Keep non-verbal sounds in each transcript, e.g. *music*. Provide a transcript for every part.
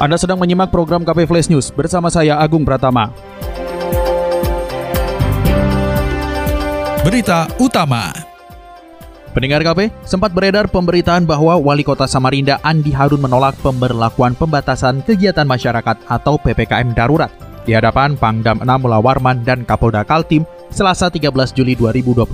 Anda sedang menyimak program KP Flash News bersama saya Agung Pratama. Berita Utama Pendengar KP, sempat beredar pemberitaan bahwa Wali Kota Samarinda Andi Harun menolak pemberlakuan pembatasan kegiatan masyarakat atau PPKM darurat di hadapan Pangdam 6 Mula Warman dan Kapolda Kaltim Selasa 13 Juli 2021.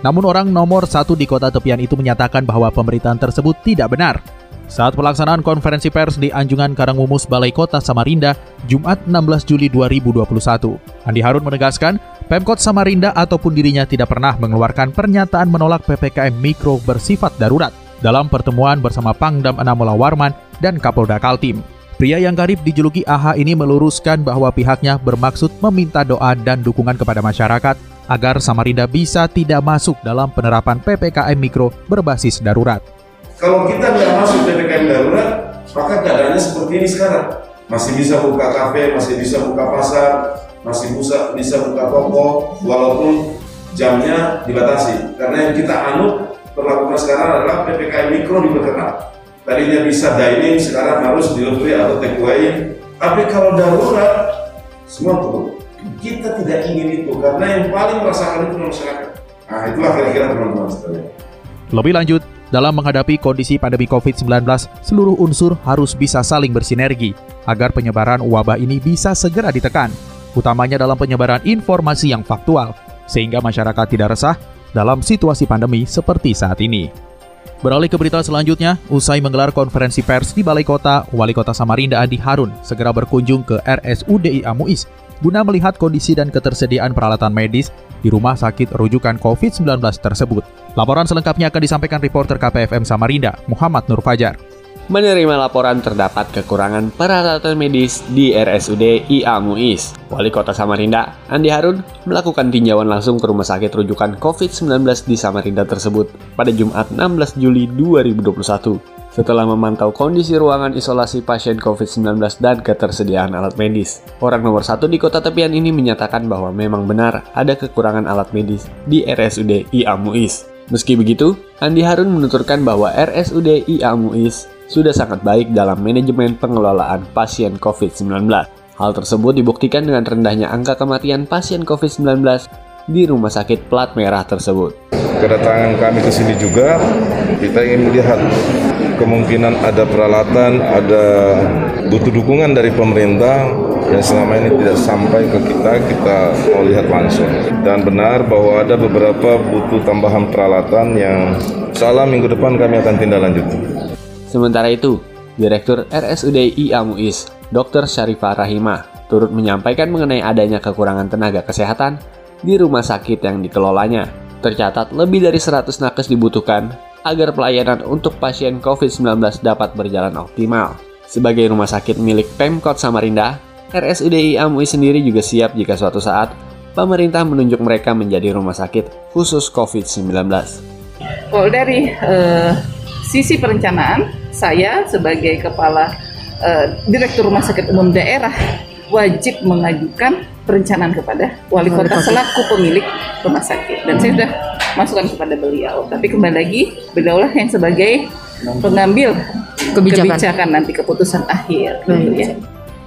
Namun orang nomor satu di kota tepian itu menyatakan bahwa pemberitaan tersebut tidak benar saat pelaksanaan konferensi pers di Anjungan Karangmumus Balai Kota Samarinda, Jumat 16 Juli 2021. Andi Harun menegaskan, Pemkot Samarinda ataupun dirinya tidak pernah mengeluarkan pernyataan menolak PPKM Mikro bersifat darurat dalam pertemuan bersama Pangdam Anamola Warman dan Kapolda Kaltim. Pria yang karib dijuluki AHA ini meluruskan bahwa pihaknya bermaksud meminta doa dan dukungan kepada masyarakat agar Samarinda bisa tidak masuk dalam penerapan PPKM Mikro berbasis darurat. Kalau kita nggak masuk PPKM darurat, maka keadaannya seperti ini sekarang. Masih bisa buka kafe, masih bisa buka pasar, masih bisa bisa buka toko, walaupun jamnya dibatasi. Karena yang kita anut perlakuan sekarang adalah PPKM mikro diperketat. Tadinya bisa dining, sekarang harus delivery atau take away. Tapi kalau darurat, semua turun. Kita tidak ingin itu karena yang paling merasakan itu masyarakat. Nah itulah kira-kira teman-teman. Lebih lanjut, dalam menghadapi kondisi pandemi COVID-19, seluruh unsur harus bisa saling bersinergi agar penyebaran wabah ini bisa segera ditekan, utamanya dalam penyebaran informasi yang faktual, sehingga masyarakat tidak resah dalam situasi pandemi seperti saat ini. Beralih ke berita selanjutnya, usai menggelar konferensi pers di Balai Kota, Wali Kota Samarinda Andi Harun segera berkunjung ke RSUDI Amuis guna melihat kondisi dan ketersediaan peralatan medis di rumah sakit rujukan COVID-19 tersebut. Laporan selengkapnya akan disampaikan reporter KPFM Samarinda, Muhammad Nur Fajar. Menerima laporan terdapat kekurangan peralatan medis di RSUD IA Muiz. Wali Kota Samarinda, Andi Harun, melakukan tinjauan langsung ke rumah sakit rujukan COVID-19 di Samarinda tersebut pada Jumat 16 Juli 2021. Setelah memantau kondisi ruangan isolasi pasien COVID-19 dan ketersediaan alat medis, orang nomor satu di kota tepian ini menyatakan bahwa memang benar ada kekurangan alat medis di RSUD IA Muiz. Meski begitu, Andi Harun menuturkan bahwa RSUD IA Muiz sudah sangat baik dalam manajemen pengelolaan pasien COVID-19. Hal tersebut dibuktikan dengan rendahnya angka kematian pasien COVID-19 di rumah sakit plat merah tersebut. Kedatangan kami ke sini juga, kita ingin melihat kemungkinan ada peralatan, ada butuh dukungan dari pemerintah yang selama ini tidak sampai ke kita, kita mau lihat langsung. Dan benar bahwa ada beberapa butuh tambahan peralatan yang salah minggu depan kami akan tindak lanjut. Sementara itu, Direktur RSUD IA Muiz, Dr. Syarifah Rahimah, turut menyampaikan mengenai adanya kekurangan tenaga kesehatan di rumah sakit yang dikelolanya. Tercatat lebih dari 100 nakes dibutuhkan agar pelayanan untuk pasien COVID-19 dapat berjalan optimal. Sebagai rumah sakit milik Pemkot Samarinda, RSUD Amui sendiri juga siap jika suatu saat pemerintah menunjuk mereka menjadi rumah sakit khusus COVID-19. Kalau dari uh, sisi perencanaan, saya sebagai kepala uh, Direktur Rumah Sakit Umum Daerah wajib mengajukan perencanaan kepada wali kota selaku pemilik rumah sakit dan saya sudah masukan kepada beliau. Tapi kembali lagi, beliaulah yang sebagai pengambil kebijakan, kebijakan nanti keputusan akhir. Gitu ya.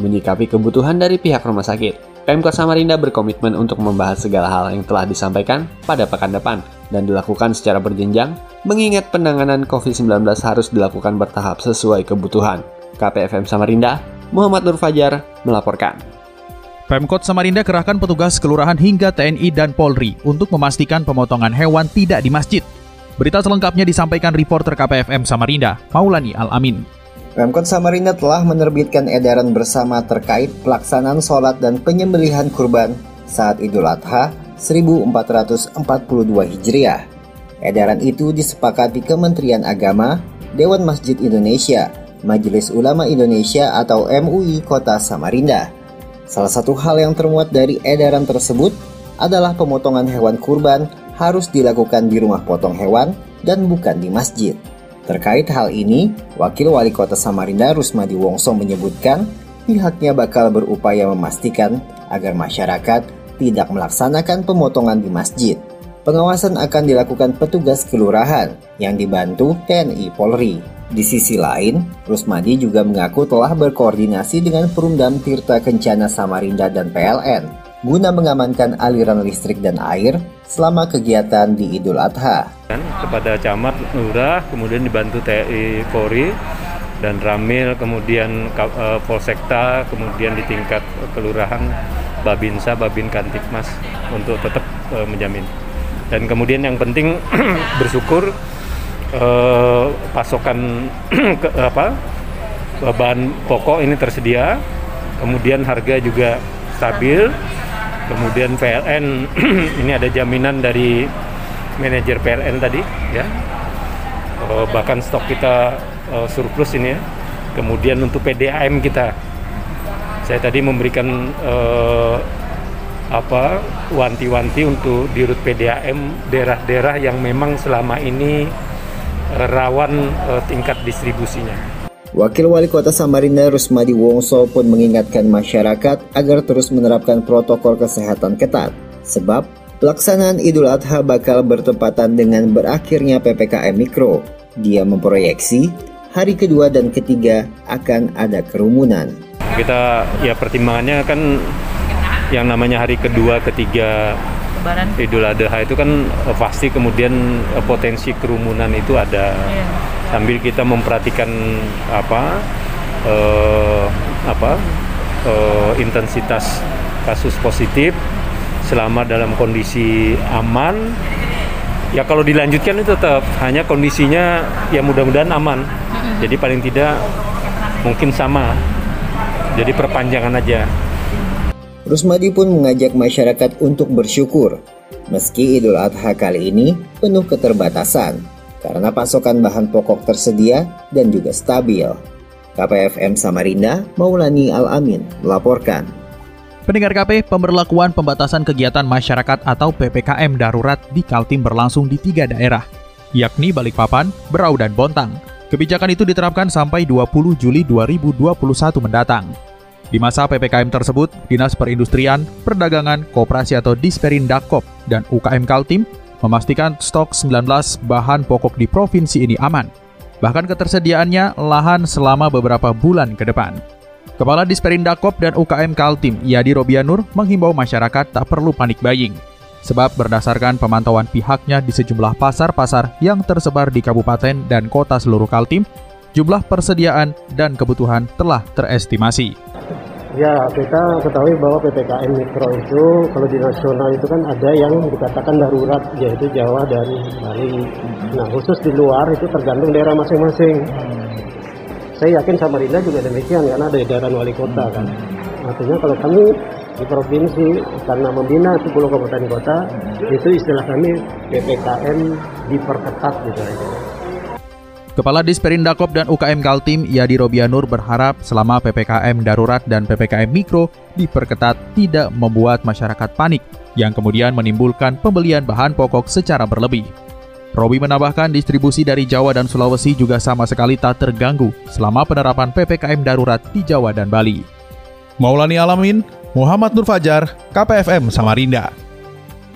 Menyikapi kebutuhan dari pihak rumah sakit, Pemkot Samarinda berkomitmen untuk membahas segala hal yang telah disampaikan pada pekan depan dan dilakukan secara berjenjang, mengingat penanganan COVID-19 harus dilakukan bertahap sesuai kebutuhan. KPFM Samarinda, Muhammad Nur Fajar melaporkan. Pemkot Samarinda kerahkan petugas kelurahan hingga TNI dan Polri untuk memastikan pemotongan hewan tidak di masjid. Berita selengkapnya disampaikan reporter KPFM Samarinda, Maulani Al-Amin. Pemkot Samarinda telah menerbitkan edaran bersama terkait pelaksanaan sholat dan penyembelihan kurban saat Idul Adha 1442 Hijriah. Edaran itu disepakati Kementerian Agama, Dewan Masjid Indonesia, Majelis Ulama Indonesia atau MUI Kota Samarinda. Salah satu hal yang termuat dari edaran tersebut adalah pemotongan hewan kurban harus dilakukan di rumah potong hewan dan bukan di masjid. Terkait hal ini, Wakil Wali Kota Samarinda Rusmadi Wongso menyebutkan pihaknya bakal berupaya memastikan agar masyarakat tidak melaksanakan pemotongan di masjid. Pengawasan akan dilakukan petugas kelurahan yang dibantu TNI Polri. Di sisi lain, Rusmadi juga mengaku telah berkoordinasi dengan Perumdam Tirta Kencana Samarinda dan PLN guna mengamankan aliran listrik dan air selama kegiatan di Idul Adha. Kepada camat, lurah, kemudian dibantu TNI Polri dan Ramil, kemudian uh, Polsekta, kemudian di tingkat kelurahan Babinsa, Babin Kantikmas untuk tetap uh, menjamin dan kemudian yang penting *clears throat* bersyukur eh, pasokan *clears throat* ke, apa bahan pokok ini tersedia. Kemudian harga juga stabil. Kemudian PLN *clears throat* ini ada jaminan dari manajer PLN tadi ya. Eh, bahkan stok kita eh, surplus ini ya. Kemudian untuk PDAM kita. Saya tadi memberikan eh, apa wanti-wanti untuk dirut PDAM daerah-daerah yang memang selama ini rawan uh, tingkat distribusinya. Wakil Wali Kota Samarinda Rusmadi Wongso pun mengingatkan masyarakat agar terus menerapkan protokol kesehatan ketat, sebab pelaksanaan Idul Adha bakal bertepatan dengan berakhirnya PPKM Mikro. Dia memproyeksi hari kedua dan ketiga akan ada kerumunan. Kita ya pertimbangannya kan yang namanya hari kedua, ketiga Lebaran. Idul Adha itu kan uh, pasti kemudian uh, potensi kerumunan itu ada. Yeah. Sambil kita memperhatikan apa uh, apa uh, intensitas kasus positif selama dalam kondisi aman ya kalau dilanjutkan itu tetap hanya kondisinya ya mudah-mudahan aman jadi paling tidak mungkin sama jadi perpanjangan aja Rusmadi pun mengajak masyarakat untuk bersyukur, meski Idul Adha kali ini penuh keterbatasan karena pasokan bahan pokok tersedia dan juga stabil. KPFM Samarinda, Maulani Al-Amin melaporkan. Pendengar KP, pemberlakuan pembatasan kegiatan masyarakat atau PPKM darurat di Kaltim berlangsung di tiga daerah, yakni Balikpapan, Berau, dan Bontang. Kebijakan itu diterapkan sampai 20 Juli 2021 mendatang. Di masa PPKM tersebut, Dinas Perindustrian, Perdagangan, Koperasi atau Disperindakkop dan UKM Kaltim memastikan stok 19 bahan pokok di provinsi ini aman. Bahkan ketersediaannya lahan selama beberapa bulan ke depan. Kepala Disperindakkop dan UKM Kaltim, Yadi Robianur, menghimbau masyarakat tak perlu panik buying. Sebab berdasarkan pemantauan pihaknya di sejumlah pasar-pasar yang tersebar di kabupaten dan kota seluruh Kaltim, jumlah persediaan dan kebutuhan telah terestimasi. Ya, kita ketahui bahwa PPKM Mikro itu kalau di nasional itu kan ada yang dikatakan darurat yaitu Jawa dan Bali. Nah, khusus di luar itu tergantung daerah masing-masing. Saya yakin Samarinda juga demikian karena ada edaran wali kota kan. Artinya kalau kami di provinsi karena membina 10 kabupaten kota itu istilah kami PPKM diperketat gitu aja. Kepala Disperindakop dan UKM Kaltim, Yadi Robianur berharap selama PPKM darurat dan PPKM mikro diperketat tidak membuat masyarakat panik yang kemudian menimbulkan pembelian bahan pokok secara berlebih. Robi menambahkan distribusi dari Jawa dan Sulawesi juga sama sekali tak terganggu selama penerapan PPKM darurat di Jawa dan Bali. Maulani Alamin, Muhammad Nur Fajar, KPFM Samarinda